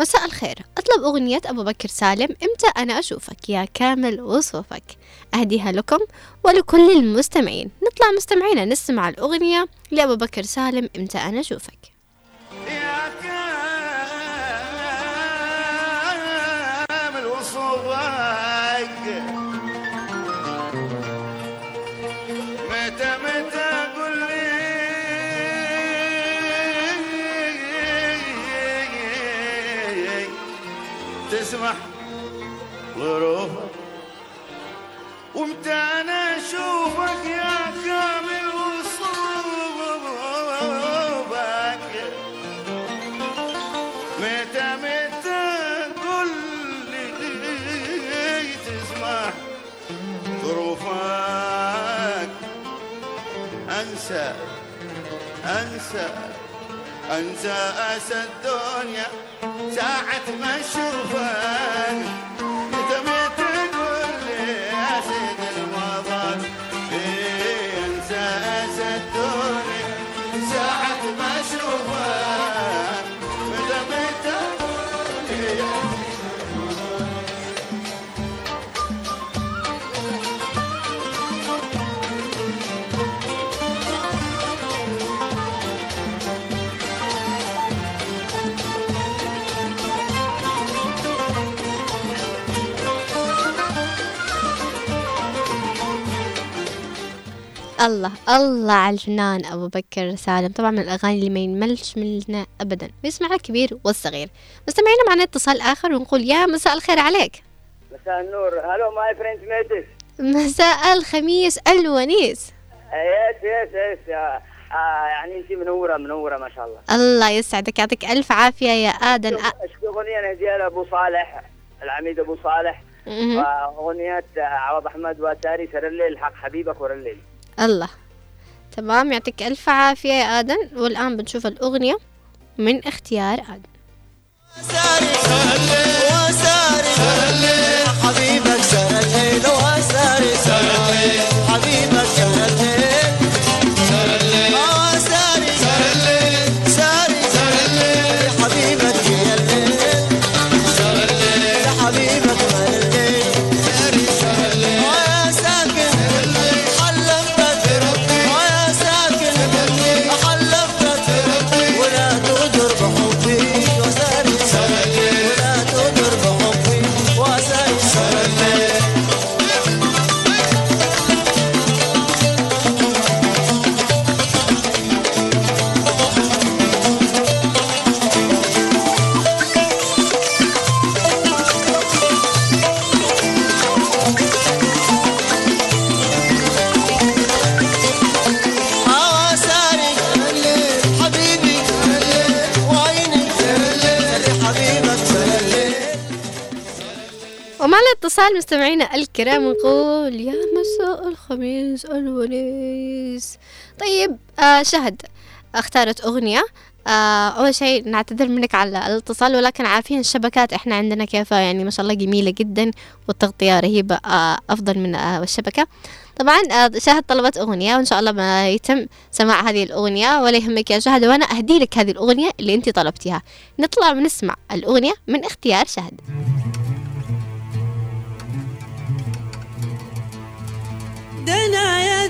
مساء الخير أطلب أغنية أبو بكر سالم إمتى أنا أشوفك؟ يا كامل وصوفك. أهديها لكم ولكل المستمعين. نطلع مستمعينا نسمع الأغنية لأبو بكر سالم إمتى أنا أشوفك. تسمح ظروفك ومتى أنا أشوفك يا كامل وصوبك؟ متى متى قل لي تسمح ظروفك؟ أنسى أنسى أنسى أسى الدنيا ساعة ما أشوفك. الله الله على الفنان أبو بكر سالم. طبعا من الأغاني اللي ما ينملش منها أبدا. بيسمعها الكبير والصغير. مستمعينا معنا اتصال آخر ونقول يا مساء الخير عليك. مساء النور. hello my friend ميتس مساء الخميس الونيس. yes yes yes. آه، آه، يعني انت منورة منورة ما شاء الله. الله يسعدك يعطيك ألف عافية يا آدم. أ- اشكي أغنية نهديها لأبو صالح العميد أبو صالح. واغنيه عوض أحمد وأتاري سر الليل حق حبيبك ور الليل الله. تمام يعطيك ألف عافية يا آدم. والآن بنشوف الأغنية من اختيار آدم. وساري اتصال مستمعينا الكرام نقول يا مساء الخميس الونيس طيب آه شهد. اختارت أغنية. آه أول شيء نعتذر منك على الاتصال ولكن عارفين الشبكات إحنا عندنا كيف يعني ما شاء الله جميلة جدا والتغطية رهيبة آه أفضل من آه الشبكة. طبعا آه، شاهد طلبت أغنية وإن شاء الله ما يتم سماع هذه الأغنية. ولا يهمك يا شاهد وأنا أهدي لك هذه الأغنية اللي أنت طلبتيها. نطلع ونسمع الأغنية من اختيار شاهد دنا يا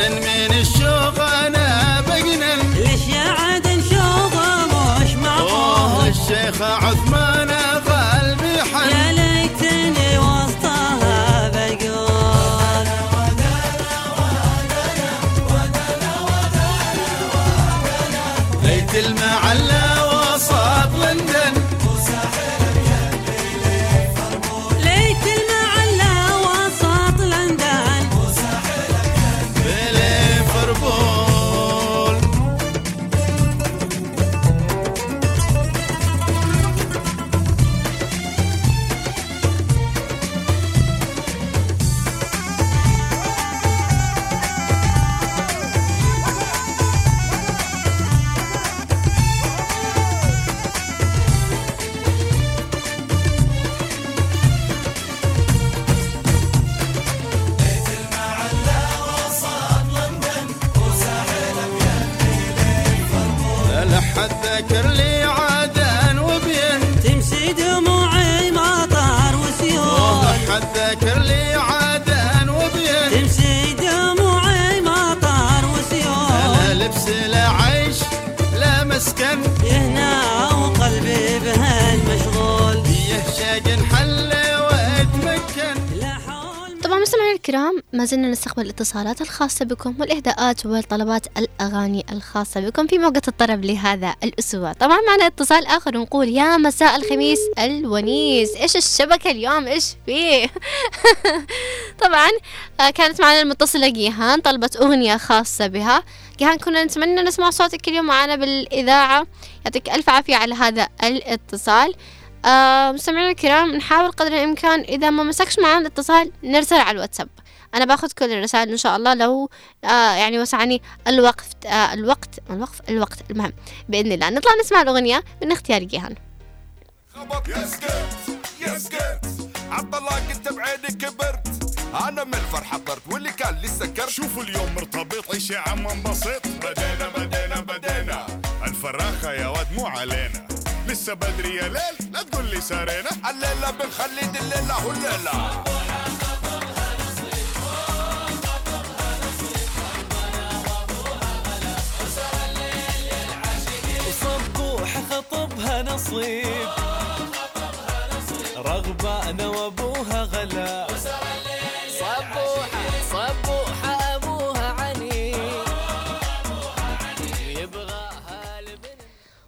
بجنن من الشوق أنا بجنن. ليش يا عدن شوقه مش أوه معقول الشيخ عثمان الكرام ما زلنا نستقبل الاتصالات الخاصة بكم والإهداءات والطلبات الأغاني الخاصة بكم في موقع الطرب لهذا الأسبوع. طبعا معنا اتصال آخر ونقول يا مساء الخميس الونيس إيش الشبكة اليوم؟ إيش فيه؟ <laughs> طبعا آه، كانت معنا المتصلة جيهان طلبت أغنية خاصة بها. جيهان كنا نتمنى نسمع صوتك اليوم معنا بالإذاعة. يعطيك ألف عافية على هذا الاتصال. آه مستمعينا الكرام نحاول قدر الإمكان إذا ما مسكش معنا الاتصال نرسل على الواتساب. أنا باخذ كل الرسائل إن شاء الله لو آه يعني وسعني الوقت آه الوقت الوقف الوقت المهم. بإذن الله. نطلع نسمع الأغنية من اختيار جيهان. كبرت. أنا من الفرحة طرت واللي كان لسه كرت. شوفوا اليوم مرتبط. عيش يا عم انبسط بدينا بدينا بدينا. الفراخة يا واد مو علينا. لسه بدري يا ليل. لا تقول لي سارينا. الليلة بنخلي دي الليلة هو الليلة. وصبوح خطبها نصيب. رغبة أنا وأبوها غلا.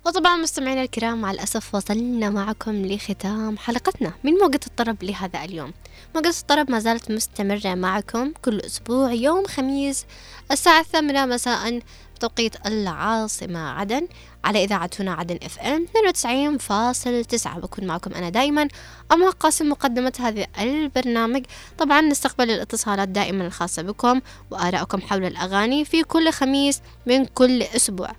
وطبعا مستمعينا الكرام مع الأسف وصلنا معكم لختام حلقتنا من موجة الطرب لهذا اليوم. موجة الطرب ما زالت مستمرة معكم كل أسبوع يوم خميس الساعة الثامنة مساء بتوقيت العاصمة عدن على إذاعة هنا عدن إف إم 92.9 بكون معكم أنا دايما أما قاسم مقدمة هذا البرنامج. طبعا نستقبل الاتصالات دائما الخاصة بكم وآرائكم حول الأغاني في كل خميس من كل أسبوع.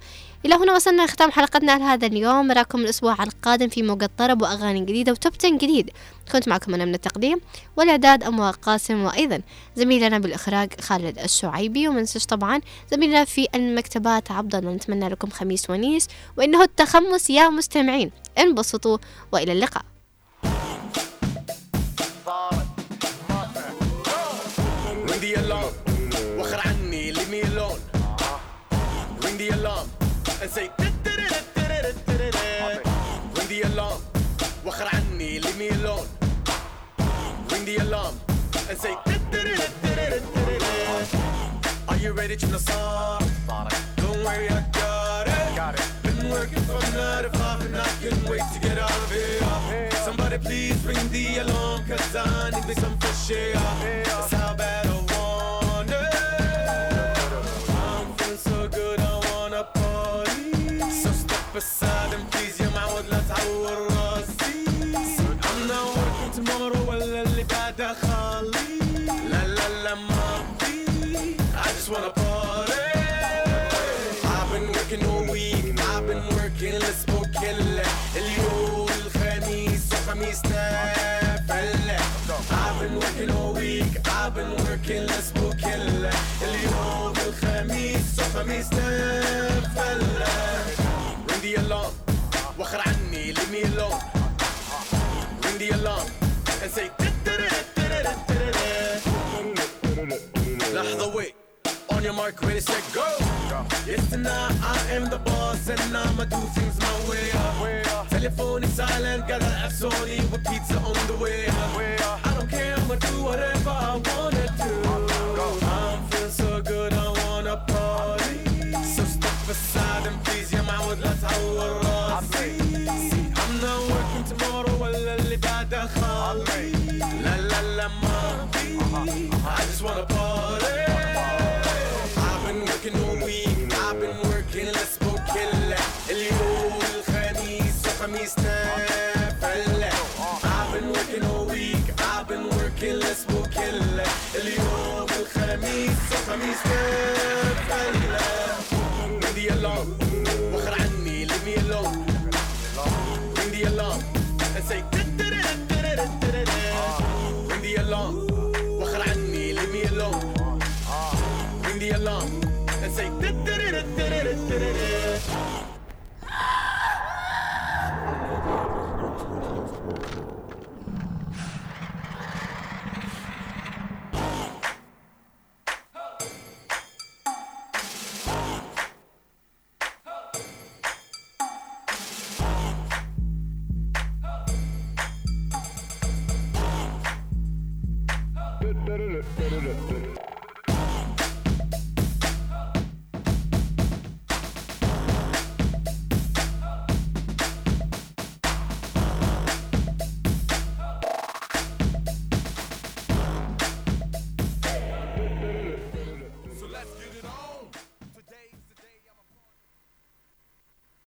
إلى هنا وصلنا لختام حلقتنا لهذا اليوم. نراكم الأسبوع القادم في موجة طرب وأغاني جديدة وتوب 10 جديد. كنت معكم أنا من التقديم والإعداد أموال قاسم وأيضا. زميلنا بالإخراج خالد الشعيبي ومنسش طبعا. زميلنا في المكتبات عبد الله نتمنى لكم خميس ونيس. وإنه التخمس يا مستمعين. انبسطوا وإلى اللقاء. And say are you ready to start don't worry I got it got it been working from nine to five and I can't wait to get out of here somebody please ring the alarm cause I need me some fresh air that's how bad I want it I'm feeling so good I wanna party so step aside and الخميس وخميسنا فله Ring the alarm وخر عني leave me alone Ring the alarm and say لحظة wait On your mark, ready, set, go Yes, tonight I am the boss And I'ma do things my way Telephone is silent, got an app Sony with pizza on the way I don't care, I'ma do whatever I wanna do I'm feeling so good, I wanna party So step aside and please يا معود لا تعور راسي I'm not working tomorrow ولا اللي بعده خالي لا لا لا ما في I just wanna party I've been working all week I've been working الاسبوع كله اليوم الخميس وخميسنا فله I've been working all week I've been working الاسبوع كله اليوم Ring the alarm وخر عني the alarm and say Ring the alarm وخر عني leave me alone Ring the